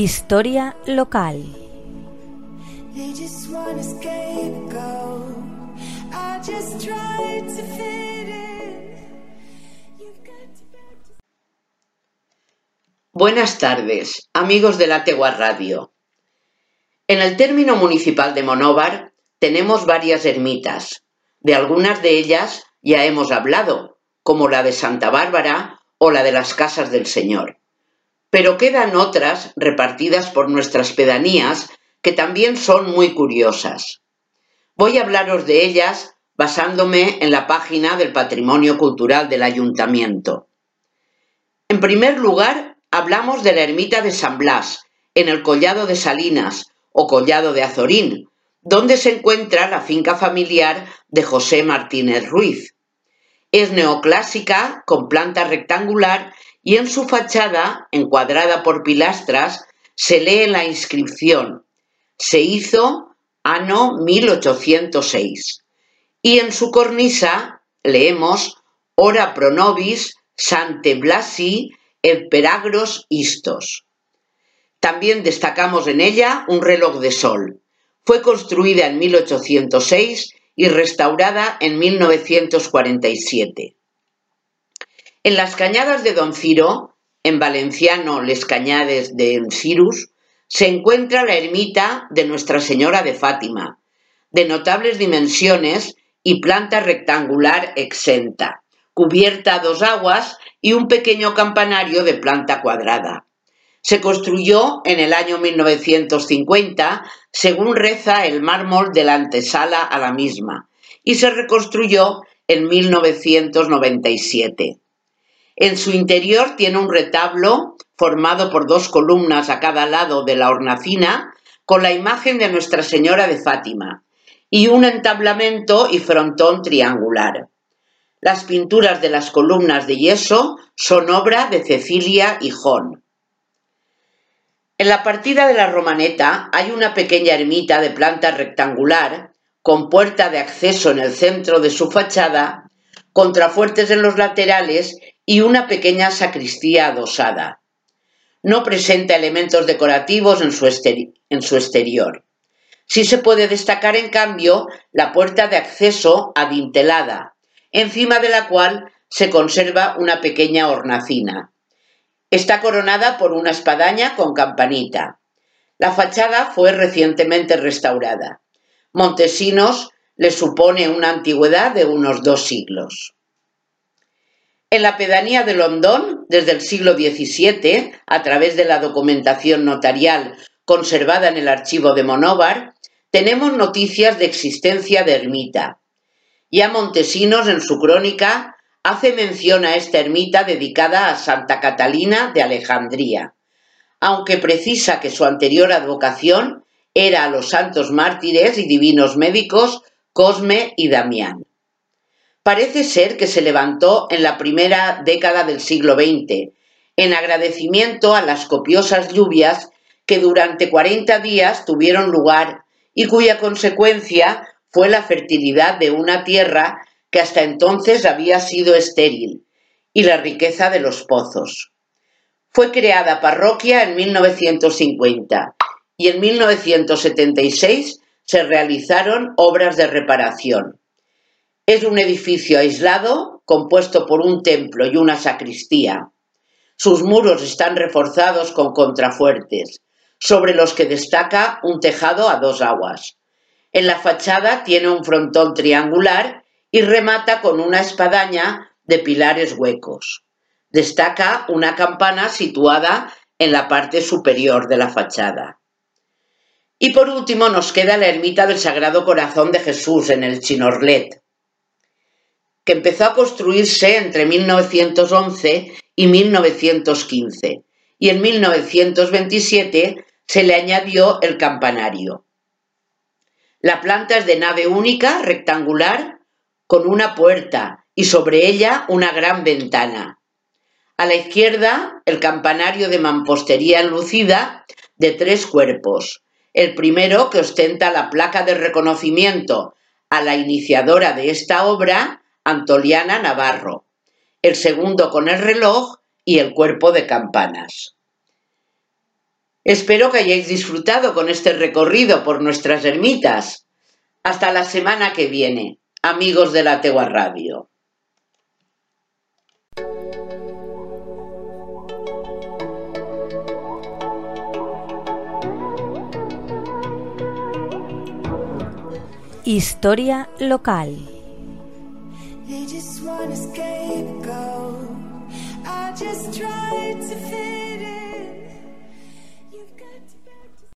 Historia local. Buenas tardes, amigos de la Tegua Radio. En el término municipal de Monóvar tenemos varias ermitas. De algunas de ellas ya hemos hablado, como la de Santa Bárbara o la de las Casas del Señor. Pero quedan otras repartidas por nuestras pedanías que también son muy curiosas. Voy a hablaros de ellas basándome en la página del Patrimonio Cultural del Ayuntamiento. En primer lugar, hablamos de la ermita de San Blas, en el Collado de Salinas o Collado de Azorín, donde se encuentra la finca familiar de José Martínez Ruiz. Es neoclásica, con planta rectangular y en su fachada, encuadrada por pilastras, se lee la inscripción Se hizo ano 1806 y en su cornisa leemos Ora pro nobis Sante Blasi et peragros istos. También destacamos en ella un reloj de sol. Fue construida en 1806 y restaurada en 1947. En las cañadas de Don Ciro, en valenciano Les Cañades de Encirus, se encuentra la ermita de Nuestra Señora de Fátima, de notables dimensiones y planta rectangular exenta, cubierta a dos aguas y un pequeño campanario de planta cuadrada. Se construyó en el año 1950, según reza el mármol de la antesala a la misma, y se reconstruyó en 1997. En su interior tiene un retablo formado por dos columnas a cada lado de la hornacina con la imagen de Nuestra Señora de Fátima y un entablamento y frontón triangular. Las pinturas de las columnas de yeso son obra de Cecilia Hijón. En la partida de la Romaneta hay una pequeña ermita de planta rectangular con puerta de acceso en el centro de su fachada, contrafuertes en los laterales y una pequeña sacristía adosada. No presenta elementos decorativos en su, en su exterior. Sí se puede destacar, en cambio, la puerta de acceso adintelada, encima de la cual se conserva una pequeña hornacina. Está coronada por una espadaña con campanita. La fachada fue recientemente restaurada. Montesinos le supone una antigüedad de unos dos siglos. En la pedanía de Londón, desde el siglo XVII, a través de la documentación notarial conservada en el archivo de Monóvar, tenemos noticias de existencia de ermita. Ya Montesinos, en su crónica, hace mención a esta ermita dedicada a Santa Catalina de Alejandría, aunque precisa que su anterior advocación era a los santos mártires y divinos médicos Cosme y Damián. Parece ser que se levantó en la primera década del siglo XX, en agradecimiento a las copiosas lluvias que durante 40 días tuvieron lugar y cuya consecuencia fue la fertilidad de una tierra que hasta entonces había sido estéril y la riqueza de los pozos. Fue creada parroquia en 1950 y en 1976 se realizaron obras de reparación. Es un edificio aislado, compuesto por un templo y una sacristía. Sus muros están reforzados con contrafuertes, sobre los que destaca un tejado a dos aguas. En la fachada tiene un frontón triangular y remata con una espadaña de pilares huecos. Destaca una campana situada en la parte superior de la fachada. Y por último nos queda la ermita del Sagrado Corazón de Jesús en el Chinorlet, que empezó a construirse entre 1911 y 1915, y en 1927 se le añadió el campanario. La planta es de nave única, rectangular, con una puerta y sobre ella una gran ventana. A la izquierda, el campanario de mampostería enlucida de tres cuerpos. El primero, que ostenta la placa de reconocimiento a la iniciadora de esta obra, Antoliana Navarro, el segundo con el reloj y el cuerpo de campanas. Espero que hayáis disfrutado con este recorrido por nuestras ermitas. Hasta la semana que viene, amigos de la Tegua Radio. Historia local. They just want to scapegoat. I just tried to fit